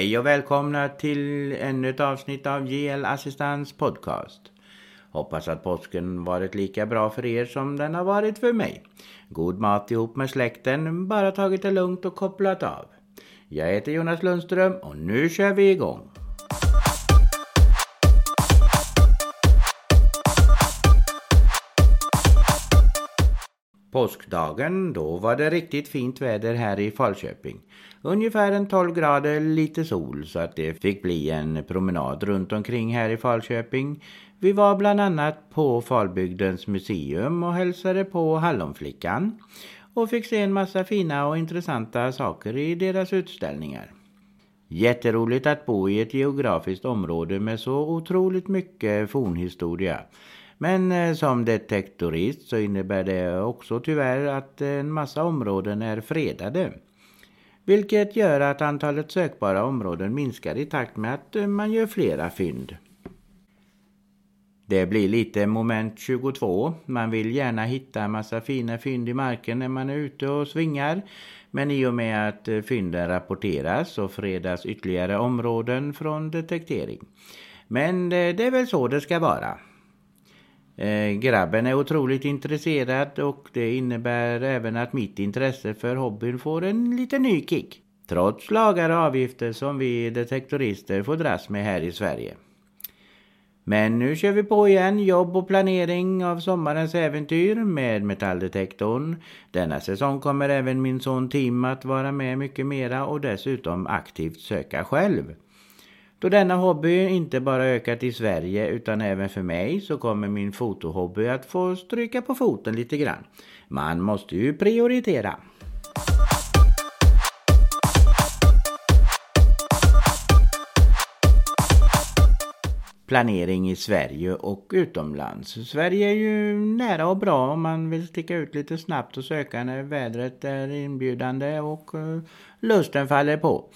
Hej och välkomna till ännu ett avsnitt av GL Assistans podcast. Hoppas att påsken varit lika bra för er som den har varit för mig. God mat ihop med släkten, bara tagit det lugnt och kopplat av. Jag heter Jonas Lundström och nu kör vi igång. Påskdagen, då var det riktigt fint väder här i Falköping. Ungefär en 12 grader, lite sol så att det fick bli en promenad runt omkring här i Falköping. Vi var bland annat på Falbygdens museum och hälsade på Hallonflickan och fick se en massa fina och intressanta saker i deras utställningar. Jätteroligt att bo i ett geografiskt område med så otroligt mycket fornhistoria. Men eh, som detektorist så innebär det också tyvärr att en massa områden är fredade. Vilket gör att antalet sökbara områden minskar i takt med att eh, man gör flera fynd. Det blir lite moment 22. Man vill gärna hitta en massa fina fynd i marken när man är ute och svingar. Men i och med att eh, fynden rapporteras så fredas ytterligare områden från detektering. Men eh, det är väl så det ska vara. Eh, grabben är otroligt intresserad och det innebär även att mitt intresse för hobbyn får en liten ny kick. Trots lagar och avgifter som vi detektorister får dras med här i Sverige. Men nu kör vi på igen, jobb och planering av sommarens äventyr med metalldetektorn. Denna säsong kommer även min son Tim att vara med mycket mera och dessutom aktivt söka själv. Då denna hobby inte bara ökat i Sverige utan även för mig så kommer min fotohobby att få stryka på foten lite grann. Man måste ju prioritera. planering i Sverige och utomlands. Sverige är ju nära och bra om man vill sticka ut lite snabbt och söka när vädret är inbjudande och eh, lusten faller på.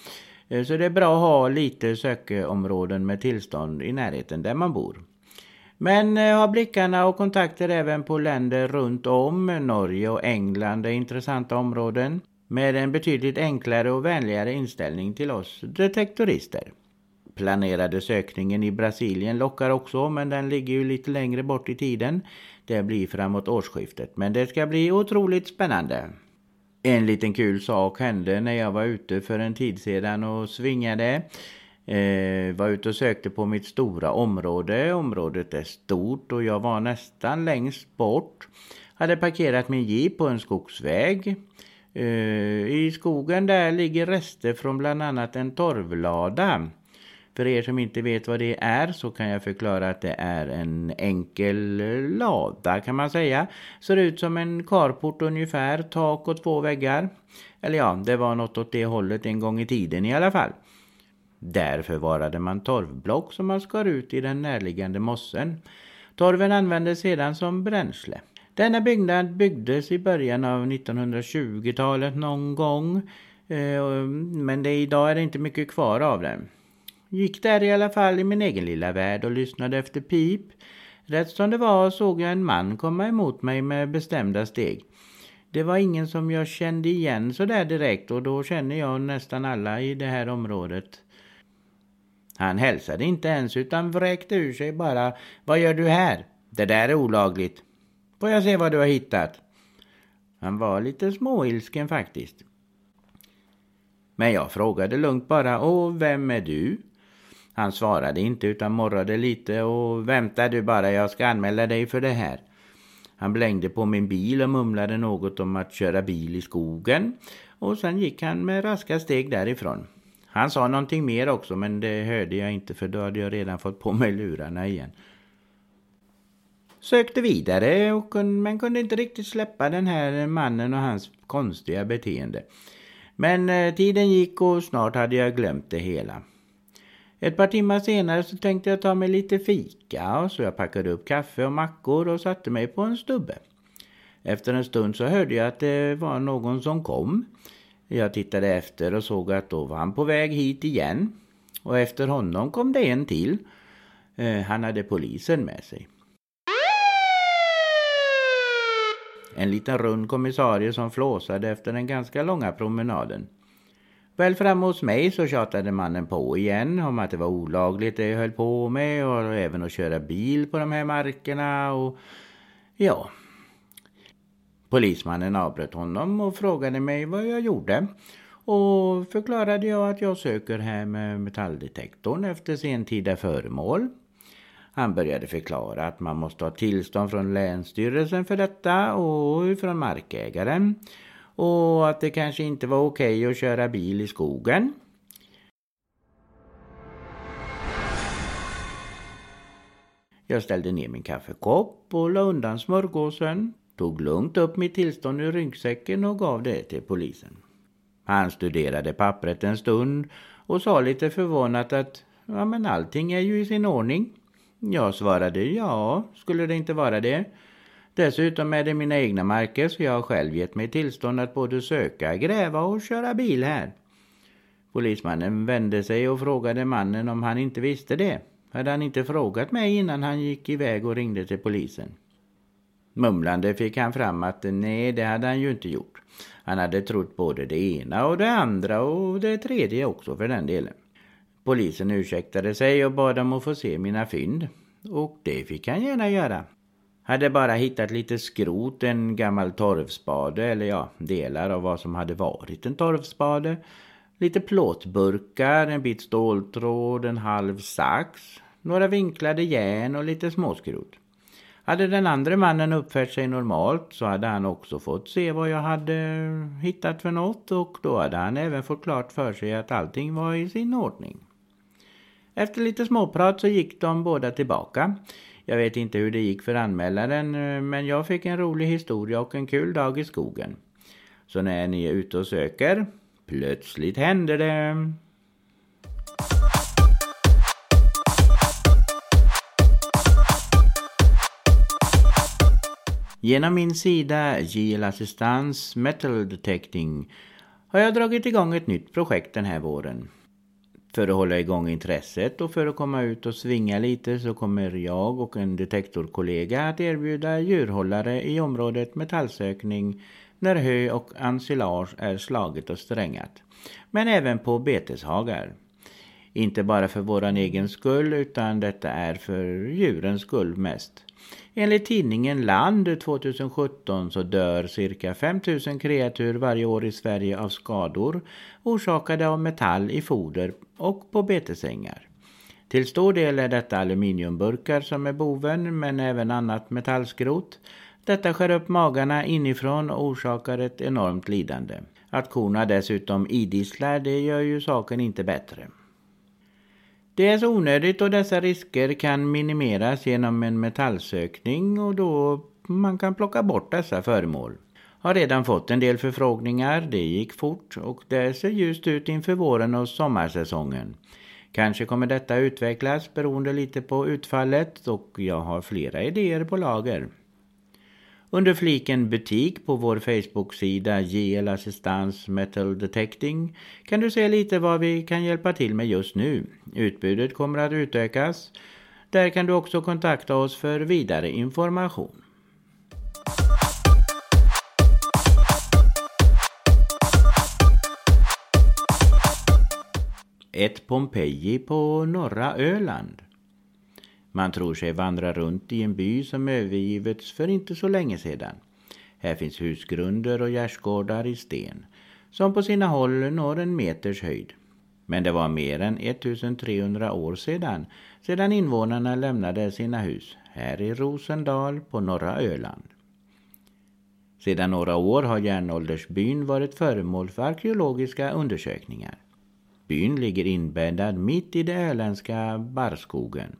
Eh, så det är bra att ha lite sökområden med tillstånd i närheten där man bor. Men eh, ha blickarna och kontakter även på länder runt om. Norge och England är intressanta områden med en betydligt enklare och vänligare inställning till oss detektorister. Planerade sökningen i Brasilien lockar också men den ligger ju lite längre bort i tiden. Det blir framåt årsskiftet men det ska bli otroligt spännande. En liten kul sak hände när jag var ute för en tid sedan och svingade. Eh, var ute och sökte på mitt stora område. Området är stort och jag var nästan längst bort. Hade parkerat min jeep på en skogsväg. Eh, I skogen där ligger rester från bland annat en torvlada. För er som inte vet vad det är så kan jag förklara att det är en enkel lada kan man säga. Ser ut som en carport ungefär, tak och två väggar. Eller ja, det var något åt det hållet en gång i tiden i alla fall. Där förvarade man torvblock som man skar ut i den närliggande mossen. Torven användes sedan som bränsle. Denna byggnad byggdes i början av 1920-talet någon gång. Eh, men det, idag är det inte mycket kvar av den. Gick där i alla fall i min egen lilla värld och lyssnade efter pip. Rätt som det var såg jag en man komma emot mig med bestämda steg. Det var ingen som jag kände igen så där direkt och då känner jag nästan alla i det här området. Han hälsade inte ens utan vräkte ur sig bara Vad gör du här? Det där är olagligt. Får jag se vad du har hittat? Han var lite småilsken faktiskt. Men jag frågade lugnt bara Och vem är du? Han svarade inte utan morrade lite och vänta du bara, jag ska anmäla dig för det här. Han blängde på min bil och mumlade något om att köra bil i skogen och sen gick han med raska steg därifrån. Han sa någonting mer också men det hörde jag inte för då hade jag redan fått på mig lurarna igen. Sökte vidare och, men kunde inte riktigt släppa den här mannen och hans konstiga beteende. Men eh, tiden gick och snart hade jag glömt det hela. Ett par timmar senare så tänkte jag ta mig lite fika så jag packade upp kaffe och mackor och satte mig på en stubbe. Efter en stund så hörde jag att det var någon som kom. Jag tittade efter och såg att då var han på väg hit igen. Och efter honom kom det en till. Eh, han hade polisen med sig. En liten rund kommissarie som flåsade efter den ganska långa promenaden. Väl framme hos mig så tjatade mannen på igen om att det var olagligt det jag höll på med och även att köra bil på de här markerna och ja. Polismannen avbröt honom och frågade mig vad jag gjorde och förklarade jag att jag söker här med eh, metalldetektorn efter sentida föremål. Han började förklara att man måste ha tillstånd från Länsstyrelsen för detta och från markägaren och att det kanske inte var okej okay att köra bil i skogen. Jag ställde ner min kaffekopp och la undan smörgåsen, tog lugnt upp mitt tillstånd ur ryggsäcken och gav det till polisen. Han studerade pappret en stund och sa lite förvånat att ja, men allting är ju i sin ordning. Jag svarade ja, skulle det inte vara det. Dessutom är det mina egna marker så jag har själv gett mig tillstånd att både söka, gräva och köra bil här. Polismannen vände sig och frågade mannen om han inte visste det. Hade han inte frågat mig innan han gick iväg och ringde till polisen? Mumlande fick han fram att nej, det hade han ju inte gjort. Han hade trott både det ena och det andra och det tredje också för den delen. Polisen ursäktade sig och bad om att få se mina fynd. Och det fick han gärna göra. Hade bara hittat lite skrot, en gammal torvspade eller ja, delar av vad som hade varit en torvspade. Lite plåtburkar, en bit ståltråd, en halv sax, några vinklade järn och lite småskrot. Hade den andra mannen uppfört sig normalt så hade han också fått se vad jag hade hittat för något och då hade han även fått klart för sig att allting var i sin ordning. Efter lite småprat så gick de båda tillbaka. Jag vet inte hur det gick för anmälaren eh, men jag fick en rolig historia och en kul dag i skogen. Så när ni är ute och söker, plötsligt händer det. Genom min sida JL Assistans Metal Detecting har jag dragit igång ett nytt projekt den här våren. För att hålla igång intresset och för att komma ut och svinga lite så kommer jag och en detektorkollega att erbjuda djurhållare i området metallsökning när hö och ensilage är slaget och strängat. Men även på beteshagar. Inte bara för våran egen skull utan detta är för djurens skull mest. Enligt tidningen Land 2017 så dör cirka 5000 kreatur varje år i Sverige av skador orsakade av metall i foder och på betesängar. Till stor del är detta aluminiumburkar som är boven men även annat metallskrot. Detta skär upp magarna inifrån och orsakar ett enormt lidande. Att korna dessutom idisslar det gör ju saken inte bättre. Det är så onödigt och dessa risker kan minimeras genom en metallsökning och då man kan plocka bort dessa föremål. Har redan fått en del förfrågningar, det gick fort och det ser ljust ut inför våren och sommarsäsongen. Kanske kommer detta utvecklas beroende lite på utfallet och jag har flera idéer på lager. Under fliken butik på vår Facebook-sida JL Assistans Metal Detecting kan du se lite vad vi kan hjälpa till med just nu. Utbudet kommer att utökas. Där kan du också kontakta oss för vidare information. Ett Pompeji på norra Öland. Man tror sig vandra runt i en by som övergivits för inte så länge sedan. Här finns husgrunder och gärdsgårdar i sten som på sina håll når en meters höjd. Men det var mer än 1300 år sedan, sedan invånarna lämnade sina hus här i Rosendal på norra Öland. Sedan några år har järnåldersbyn varit föremål för arkeologiska undersökningar. Byn ligger inbäddad mitt i den öländska barrskogen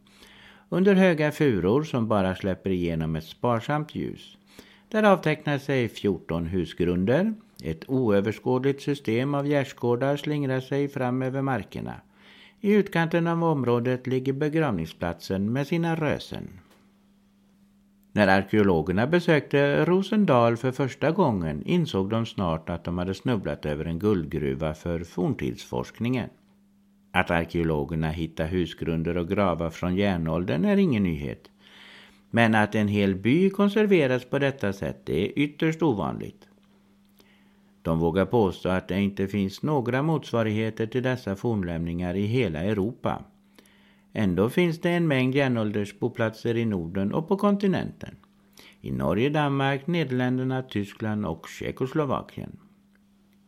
under höga furor som bara släpper igenom ett sparsamt ljus. Där avtecknar sig 14 husgrunder. Ett oöverskådligt system av gärdsgårdar slingrar sig fram över markerna. I utkanten av området ligger begravningsplatsen med sina rösen. När arkeologerna besökte Rosendal för första gången insåg de snart att de hade snubblat över en guldgruva för forntidsforskningen. Att arkeologerna hittar husgrunder och gravar från järnåldern är ingen nyhet. Men att en hel by konserveras på detta sätt det är ytterst ovanligt. De vågar påstå att det inte finns några motsvarigheter till dessa fornlämningar i hela Europa. Ändå finns det en mängd järnåldersboplatser i Norden och på kontinenten. I Norge, Danmark, Nederländerna, Tyskland och Tjeckoslovakien.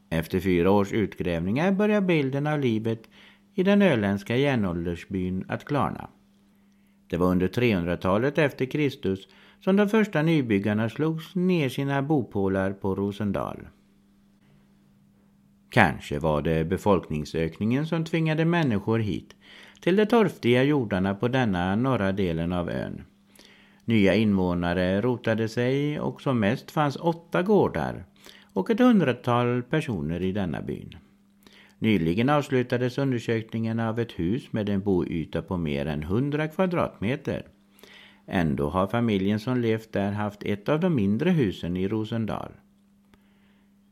Efter fyra års utgrävningar börjar bilden av livet i den öländska järnåldersbyn att klarna. Det var under 300-talet efter Kristus som de första nybyggarna slogs ner sina bopålar på Rosendal. Kanske var det befolkningsökningen som tvingade människor hit till de torftiga jordarna på denna norra delen av ön. Nya invånare rotade sig och som mest fanns åtta gårdar och ett hundratal personer i denna byn. Nyligen avslutades undersökningen av ett hus med en boyta på mer än 100 kvadratmeter. Ändå har familjen som levt där haft ett av de mindre husen i Rosendal.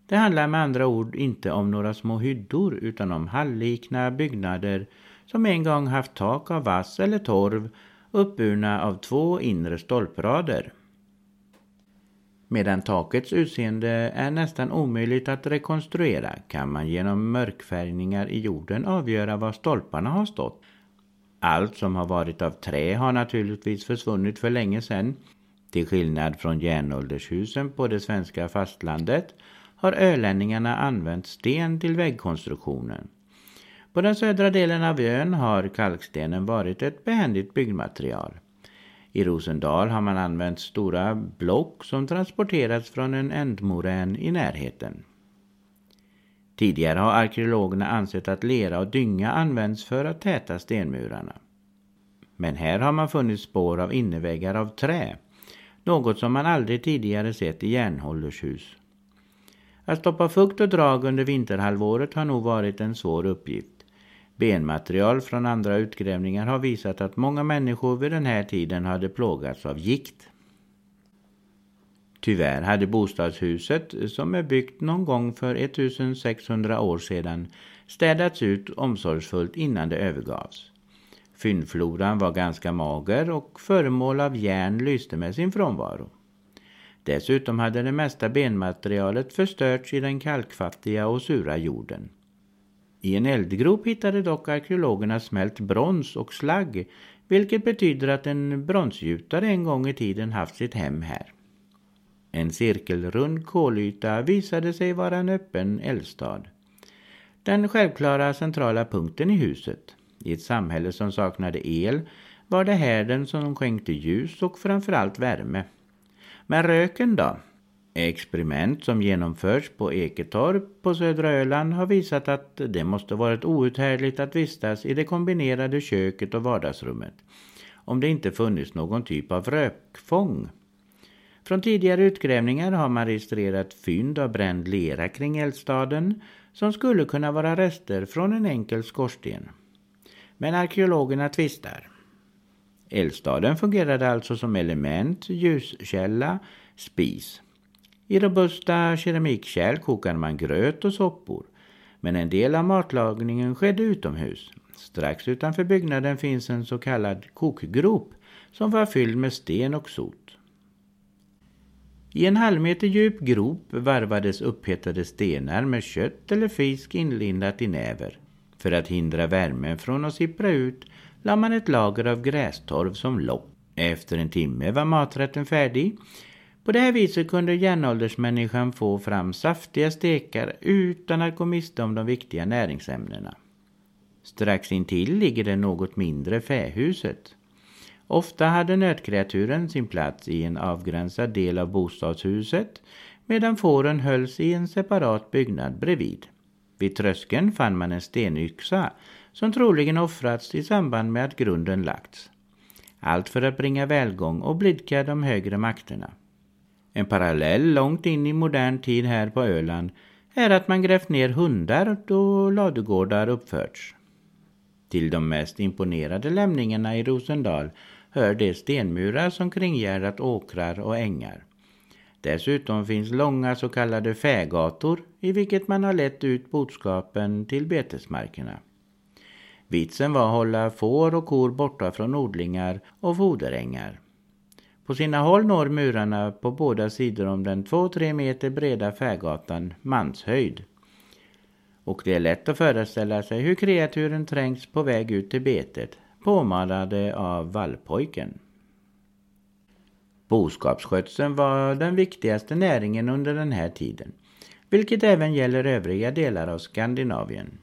Det handlar med andra ord inte om några små hyddor utan om hallikna byggnader som en gång haft tak av vass eller torv uppburna av två inre stolprader. Medan takets utseende är nästan omöjligt att rekonstruera kan man genom mörkfärgningar i jorden avgöra var stolparna har stått. Allt som har varit av trä har naturligtvis försvunnit för länge sedan. Till skillnad från järnåldershusen på det svenska fastlandet har ölänningarna använt sten till väggkonstruktionen. På den södra delen av ön har kalkstenen varit ett behändigt byggmaterial. I Rosendal har man använt stora block som transporterats från en ändmorän i närheten. Tidigare har arkeologerna ansett att lera och dynga används för att täta stenmurarna. Men här har man funnit spår av innerväggar av trä, något som man aldrig tidigare sett i järnhållershus. Att stoppa fukt och drag under vinterhalvåret har nog varit en svår uppgift. Benmaterial från andra utgrävningar har visat att många människor vid den här tiden hade plågats av gikt. Tyvärr hade bostadshuset, som är byggt någon gång för 1600 år sedan, städats ut omsorgsfullt innan det övergavs. Fyndfloran var ganska mager och föremål av järn lyste med sin frånvaro. Dessutom hade det mesta benmaterialet förstörts i den kalkfattiga och sura jorden. I en eldgrop hittade dock arkeologerna smält brons och slagg vilket betyder att en bronsgjutare en gång i tiden haft sitt hem här. En cirkelrund kolyta visade sig vara en öppen eldstad. Den självklara centrala punkten i huset. I ett samhälle som saknade el var det härden som skänkte ljus och framförallt värme. Men röken då? Experiment som genomförts på Eketorp på södra Öland har visat att det måste varit outhärdligt att vistas i det kombinerade köket och vardagsrummet om det inte funnits någon typ av rökfång. Från tidigare utgrävningar har man registrerat fynd av bränd lera kring eldstaden som skulle kunna vara rester från en enkel skorsten. Men arkeologerna tvistar. Eldstaden fungerade alltså som element, ljuskälla, spis. I robusta keramikkärl kokade man gröt och soppor. Men en del av matlagningen skedde utomhus. Strax utanför byggnaden finns en så kallad kokgrop som var fylld med sten och sot. I en halvmeter djup grop varvades upphettade stenar med kött eller fisk inlindat i näver. För att hindra värmen från att sippra ut la man ett lager av grästorv som lock. Efter en timme var maträtten färdig på det här viset kunde järnåldersmänniskan få fram saftiga stekar utan att gå miste om de viktiga näringsämnena. Strax intill ligger det något mindre fähuset. Ofta hade nötkreaturen sin plats i en avgränsad del av bostadshuset medan fåren hölls i en separat byggnad bredvid. Vid tröskeln fann man en stenyxa som troligen offrats i samband med att grunden lagts. Allt för att bringa välgång och blidka de högre makterna. En parallell långt in i modern tid här på Öland är att man grävt ner hundar då ladugårdar uppförts. Till de mest imponerade lämningarna i Rosendal hör de stenmurar som kringgärdat åkrar och ängar. Dessutom finns långa så kallade fägator i vilket man har lett ut boskapen till betesmarkerna. Vitsen var att hålla får och kor borta från odlingar och foderängar. På sina håll når murarna på båda sidor om den 2-3 meter breda färgatan manshöjd. Och det är lätt att föreställa sig hur kreaturen trängs på väg ut till betet, påmanade av vallpojken. Boskapsskötseln var den viktigaste näringen under den här tiden, vilket även gäller övriga delar av Skandinavien.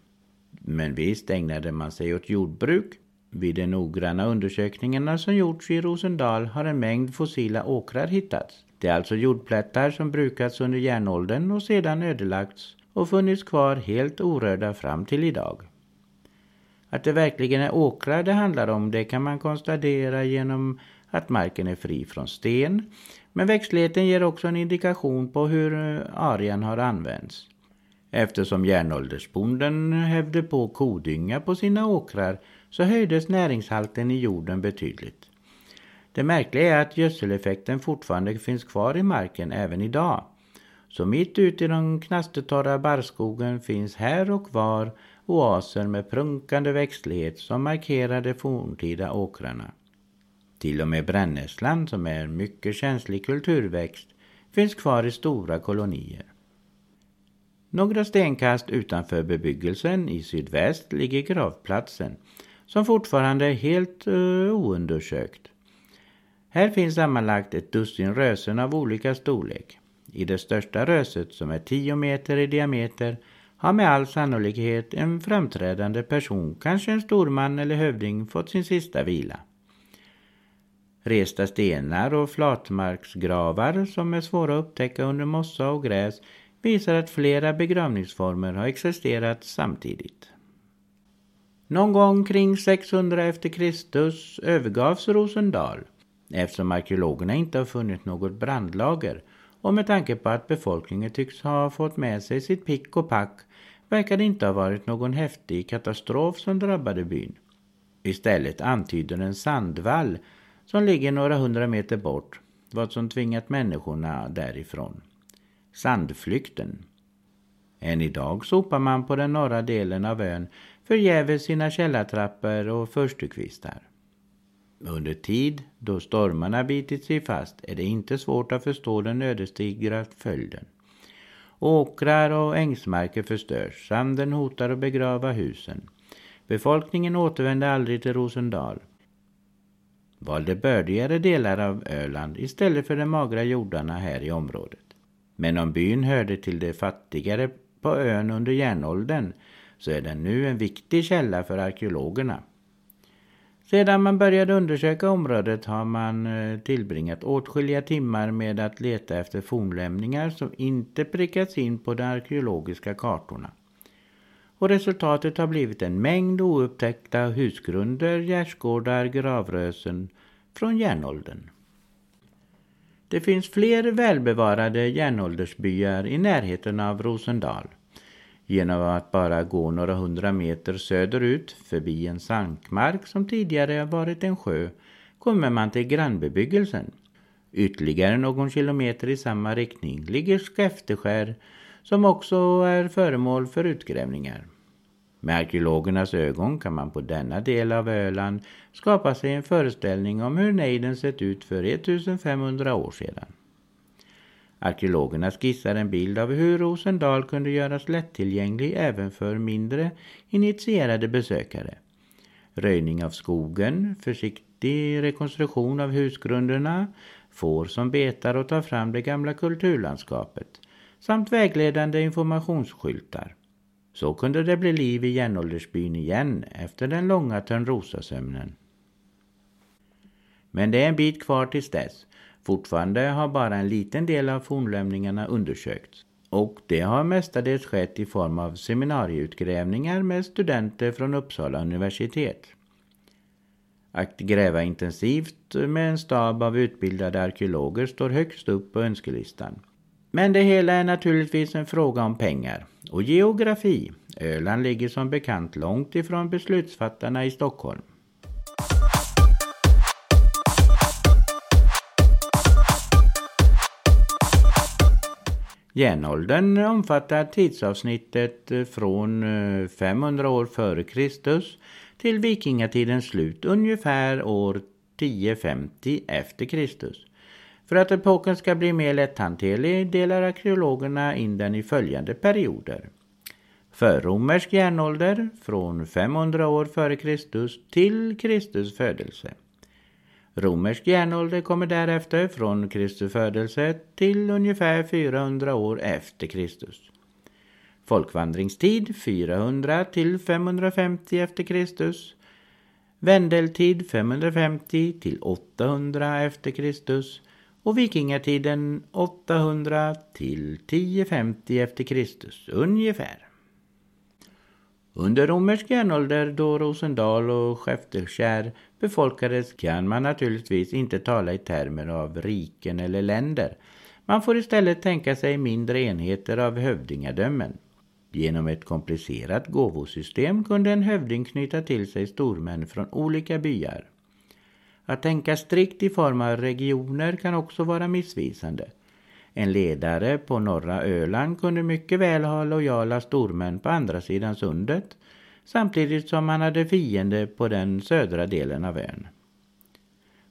Men visst ägnade man sig åt jordbruk. Vid de noggranna undersökningarna som gjorts i Rosendal har en mängd fossila åkrar hittats. Det är alltså jordplättar som brukats under järnåldern och sedan ödelagts och funnits kvar helt orörda fram till idag. Att det verkligen är åkrar det handlar om det kan man konstatera genom att marken är fri från sten. Men växtligheten ger också en indikation på hur eh, arean har använts. Eftersom järnåldersbonden hävde på kodynga på sina åkrar så höjdes näringshalten i jorden betydligt. Det märkliga är att gödseleffekten fortfarande finns kvar i marken även idag. Så mitt ute i den knastertorra barrskogen finns här och var oaser med prunkande växtlighet som markerar de forntida åkrarna. Till och med brännässlan, som är en mycket känslig kulturväxt, finns kvar i stora kolonier. Några stenkast utanför bebyggelsen i sydväst ligger gravplatsen som fortfarande är helt uh, oundersökt. Här finns sammanlagt ett dussin rösen av olika storlek. I det största röset som är 10 meter i diameter har med all sannolikhet en framträdande person, kanske en storman eller hövding, fått sin sista vila. Resta stenar och flatmarksgravar som är svåra att upptäcka under mossa och gräs visar att flera begravningsformer har existerat samtidigt. Någon gång kring 600 efter Kristus övergavs Rosendal eftersom arkeologerna inte har funnit något brandlager och med tanke på att befolkningen tycks ha fått med sig sitt pick och pack verkar det inte ha varit någon häftig katastrof som drabbade byn. Istället antyder en sandvall som ligger några hundra meter bort vad som tvingat människorna därifrån sandflykten. Än idag sopar man på den norra delen av ön förgäves sina källartrappor och förstukvistar. Under tid då stormarna bitit sig fast är det inte svårt att förstå den ödesdigra följden. Åkrar och ängsmarker förstörs, sanden hotar att begrava husen. Befolkningen återvände aldrig till Rosendal. Valde bördigare delar av Öland istället för de magra jordarna här i området. Men om byn hörde till de fattigare på ön under järnåldern så är den nu en viktig källa för arkeologerna. Sedan man började undersöka området har man eh, tillbringat åtskilliga timmar med att leta efter fornlämningar som inte prickats in på de arkeologiska kartorna. Och resultatet har blivit en mängd oupptäckta husgrunder, gärdsgårdar, gravrösen från järnåldern. Det finns fler välbevarade järnåldersbyar i närheten av Rosendal. Genom att bara gå några hundra meter söderut förbi en sankmark som tidigare varit en sjö kommer man till grannbebyggelsen. Ytterligare någon kilometer i samma riktning ligger Skäfteskär som också är föremål för utgrävningar. Med arkeologernas ögon kan man på denna del av Öland skapa sig en föreställning om hur nejden sett ut för 1500 år sedan. Arkeologerna skissar en bild av hur Rosendal kunde göras lättillgänglig även för mindre initierade besökare. Röjning av skogen, försiktig rekonstruktion av husgrunderna, får som betar och tar fram det gamla kulturlandskapet samt vägledande informationsskyltar. Så kunde det bli liv i järnåldersbyn igen efter den långa Törnrosasömnen. Men det är en bit kvar tills dess. Fortfarande har bara en liten del av fornlämningarna undersökts. Och det har mestadels skett i form av seminarieutgrävningar med studenter från Uppsala universitet. Att gräva intensivt med en stab av utbildade arkeologer står högst upp på önskelistan. Men det hela är naturligtvis en fråga om pengar och geografi. Öland ligger som bekant långt ifrån beslutsfattarna i Stockholm. Järnåldern omfattar tidsavsnittet eh, från eh, 500 år före Kristus till vikingatidens slut ungefär år 1050 efter Kristus. För att epoken ska bli mer lätthanterlig delar arkeologerna in den i följande perioder. Förromersk järnålder från 500 år före Kristus till Kristus födelse. Romersk järnålder kommer därefter från Kristi födelse till ungefär 400 år efter Kristus. Folkvandringstid 400 till 550 efter Kristus. Vändeltid 550 till 800 efter Kristus och vikingatiden 800 till 1050 efter Kristus ungefär. Under romersk järnålder då Rosendal och Skäftekär befolkades kan man naturligtvis inte tala i termer av riken eller länder. Man får istället tänka sig mindre enheter av hövdingadömen. Genom ett komplicerat gåvosystem kunde en hövding knyta till sig stormän från olika byar. Att tänka strikt i form av regioner kan också vara missvisande. En ledare på norra Öland kunde mycket väl ha lojala stormän på andra sidan sundet samtidigt som han hade fiende på den södra delen av ön.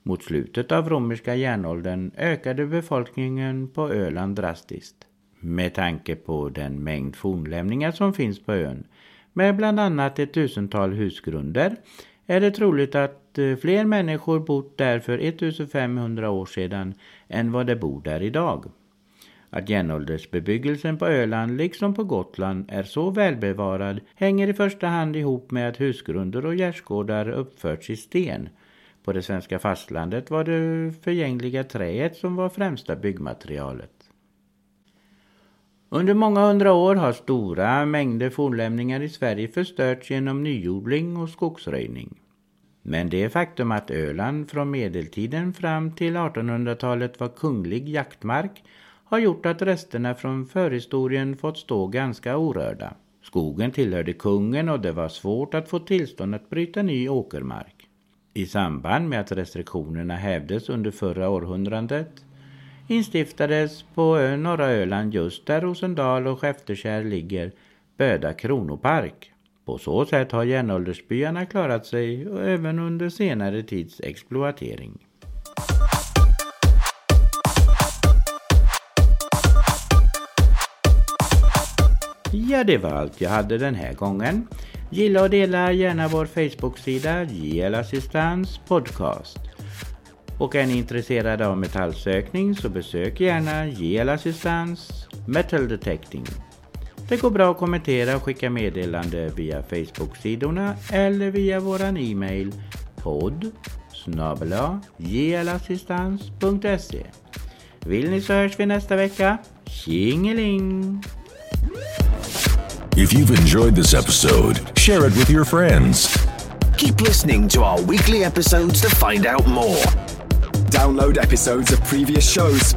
Mot slutet av romerska järnåldern ökade befolkningen på Öland drastiskt. Med tanke på den mängd fornlämningar som finns på ön med bland annat ett tusental husgrunder är det troligt att eh, fler människor bott där för 1500 år sedan än vad det bor där idag. Att järnåldersbebyggelsen på Öland liksom på Gotland är så välbevarad hänger i första hand ihop med att husgrunder och gärdsgårdar uppförts i sten. På det svenska fastlandet var det förgängliga träet som var främsta byggmaterialet. Under många hundra år har stora mängder fornlämningar i Sverige förstörts genom nyodling och skogsröjning. Men det faktum att Öland från medeltiden fram till 1800-talet var kunglig jaktmark har gjort att resterna från förhistorien fått stå ganska orörda. Skogen tillhörde kungen och det var svårt att få tillstånd att bryta ny åkermark. I samband med att restriktionerna hävdes under förra århundradet instiftades på norra Öland just där Rosendal och Skäftekärr ligger Böda kronopark. På så sätt har järnåldersbyarna klarat sig även under senare tids exploatering. Ja, det var allt jag hade den här gången. Gilla och dela gärna vår Facebook-sida JL Assistans Podcast. Och är ni intresserade av metallsökning så besök gärna JL Assistans Metal Detecting. Det går bra att kommentera och skicka meddelande via Facebook-sidorna eller via våran e-mail podd snabela Vill ni så hörs vi nästa vecka. Tjingeling! If you've enjoyed this episode, share it with your friends. Keep listening to our weekly episodes to find out more. Download episodes of previous shows